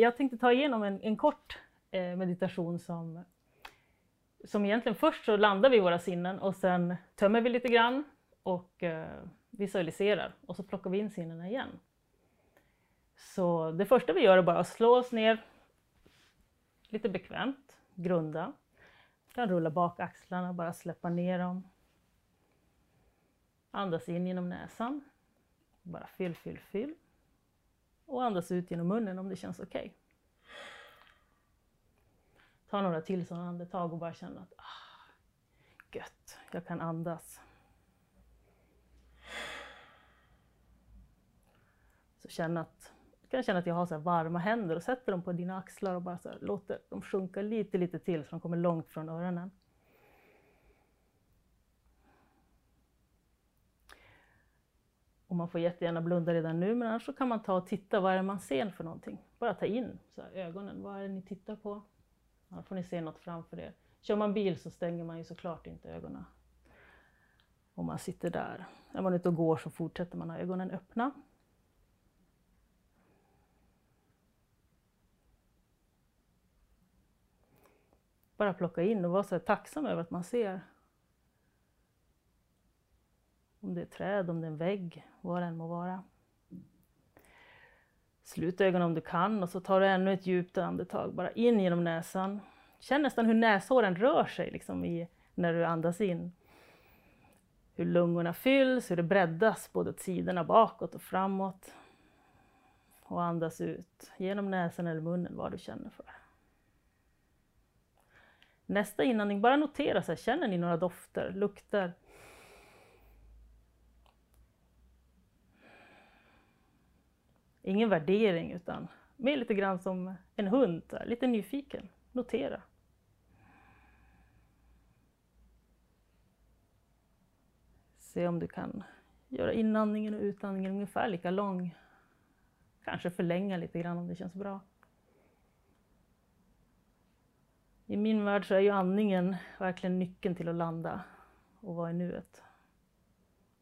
jag tänkte ta igenom en, en kort eh, meditation som, som egentligen först så landar vi i våra sinnen och sen tömmer vi lite grann och eh, visualiserar och så plockar vi in sinnena igen. Så det första vi gör är bara att slå oss ner lite bekvämt, grunda. Kan rulla bak axlarna, bara släppa ner dem. Andas in genom näsan. Bara fyll, fyll, fyll. Och andas ut genom munnen om det känns okej. Okay. Ta några till sådana andetag och bara känna att ah, gött, jag kan andas. Så känna att, du kan känna att jag har så varma händer och sätter dem på dina axlar och bara så här, låter dem sjunka lite, lite till så de kommer långt från öronen. Och man får jättegärna blunda redan nu, men annars så kan man ta och titta, vad är det man ser för någonting? Bara ta in så här, ögonen, vad är det ni tittar på? Då får ni se något framför er. Kör man bil så stänger man ju såklart inte ögonen. Om man sitter där. Är man ute och går så fortsätter man ha ögonen öppna. Bara plocka in och vara så tacksam över att man ser. Om det är träd, om det är en vägg, vad det än må vara. Slut ögonen om du kan och så tar du ännu ett djupt andetag, bara in genom näsan. Känn nästan hur näshåren rör sig liksom i, när du andas in. Hur lungorna fylls, hur det breddas både åt sidorna, bakåt och framåt. Och andas ut genom näsan eller munnen, vad du känner för. Nästa inandning, bara notera, så här, känner ni några dofter, lukter? Ingen värdering utan mer lite grann som en hund, lite nyfiken. Notera. Se om du kan göra inandningen och utandningen ungefär lika lång. Kanske förlänga lite grann om det känns bra. I min värld så är ju andningen verkligen nyckeln till att landa och vara i nuet.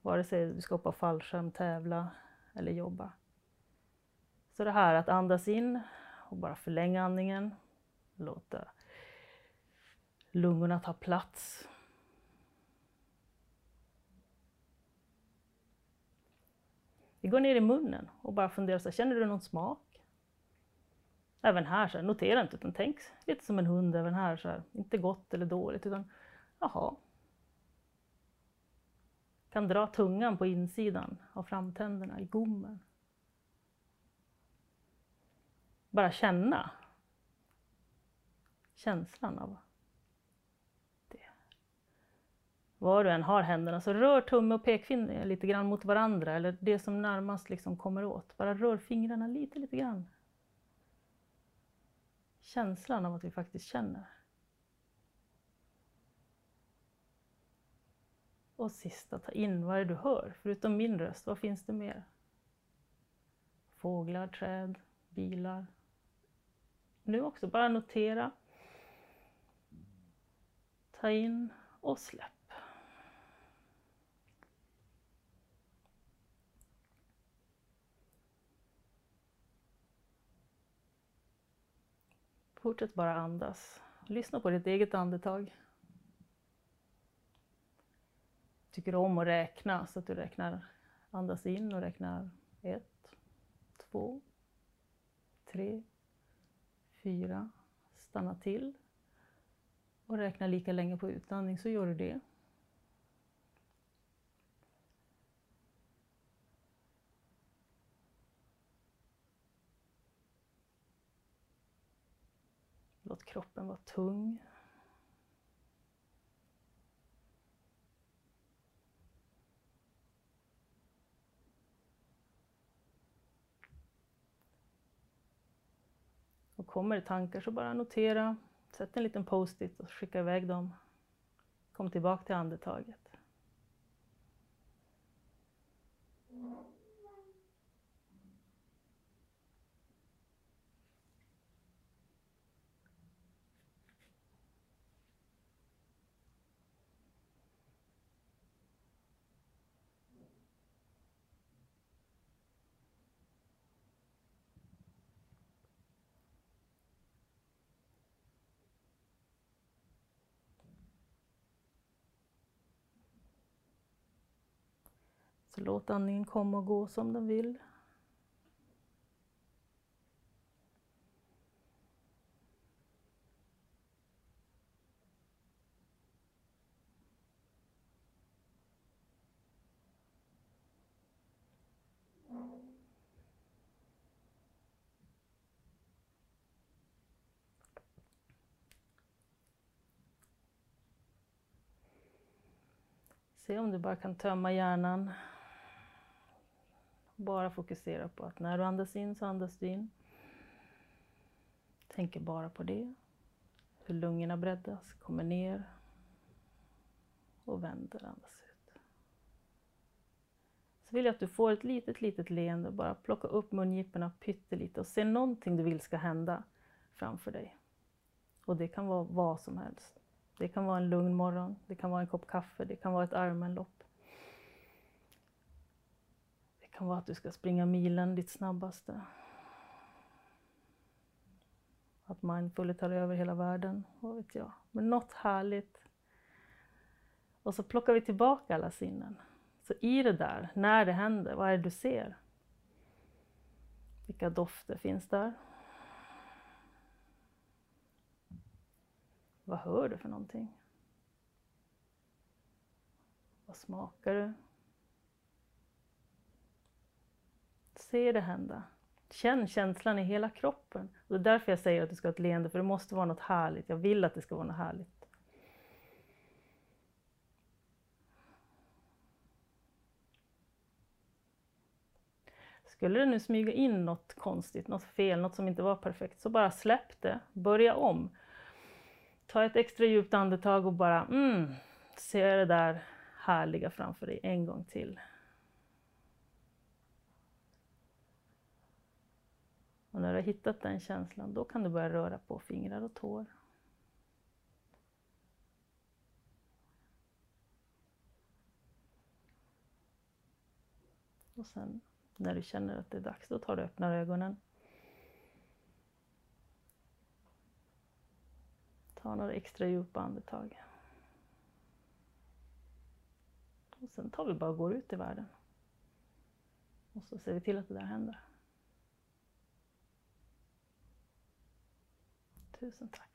Vare sig du ska hoppa fallskärm, tävla eller jobba. Så det här att andas in och bara förlänga andningen. Låta lungorna ta plats. Vi går ner i munnen och bara funderar, så här, känner du någon smak? Även här, så här, notera inte utan tänk lite som en hund även här. Så här, inte gott eller dåligt utan jaha. Kan dra tungan på insidan av framtänderna i gommen. Bara känna känslan av det. Var du än har händerna så rör tumme och pekfinger lite grann mot varandra eller det som närmast liksom kommer åt. Bara rör fingrarna lite, lite grann. Känslan av att vi faktiskt känner. Och sista, ta in vad är det du hör, förutom min röst, vad finns det mer? Fåglar, träd, bilar, nu också. Bara notera. Ta in och släpp. Fortsätt bara andas. Lyssna på ditt eget andetag. Tycker om att räkna så att du räknar, andas in och räknar ett, två, tre, fyra, stanna till och räkna lika länge på utandning så gör du det. Låt kroppen vara tung. Kommer det tankar så bara notera, sätt en liten post-it och skicka iväg dem. Kom tillbaka till andetaget. Så låt andningen komma och gå som den vill. Se om du bara kan tömma hjärnan. Bara fokusera på att när du andas in så andas du in. Tänker bara på det. Hur lungorna breddas, kommer ner och vänder, andas ut. Så vill jag att du får ett litet, litet leende. Bara plocka upp mungiporna pyttelite och se någonting du vill ska hända framför dig. Och det kan vara vad som helst. Det kan vara en lugn morgon, det kan vara en kopp kaffe, det kan vara ett armenlopp. Det kan vara att du ska springa milen ditt snabbaste. Att mindfully tar över hela världen, vad vet jag. Men något härligt. Och så plockar vi tillbaka alla sinnen. Så i det där, när det händer, vad är det du ser? Vilka dofter finns där? Vad hör du för någonting? Vad smakar du? Se det hända. Känn känslan i hela kroppen. Och det är därför jag säger att du ska ha ett leende, för det måste vara något härligt. Jag vill att det ska vara något härligt. Skulle det nu smyga in något konstigt, något fel, något som inte var perfekt, så bara släpp det. Börja om. Ta ett extra djupt andetag och bara mm, se det där härliga framför dig en gång till. Och när du har hittat den känslan, då kan du börja röra på fingrar och tår. Och sen när du känner att det är dags, då tar du och öppnar ögonen. Ta några extra djupa andetag. Och sen tar vi bara och går ut i världen. Och så ser vi till att det där händer. Sometimes. tack.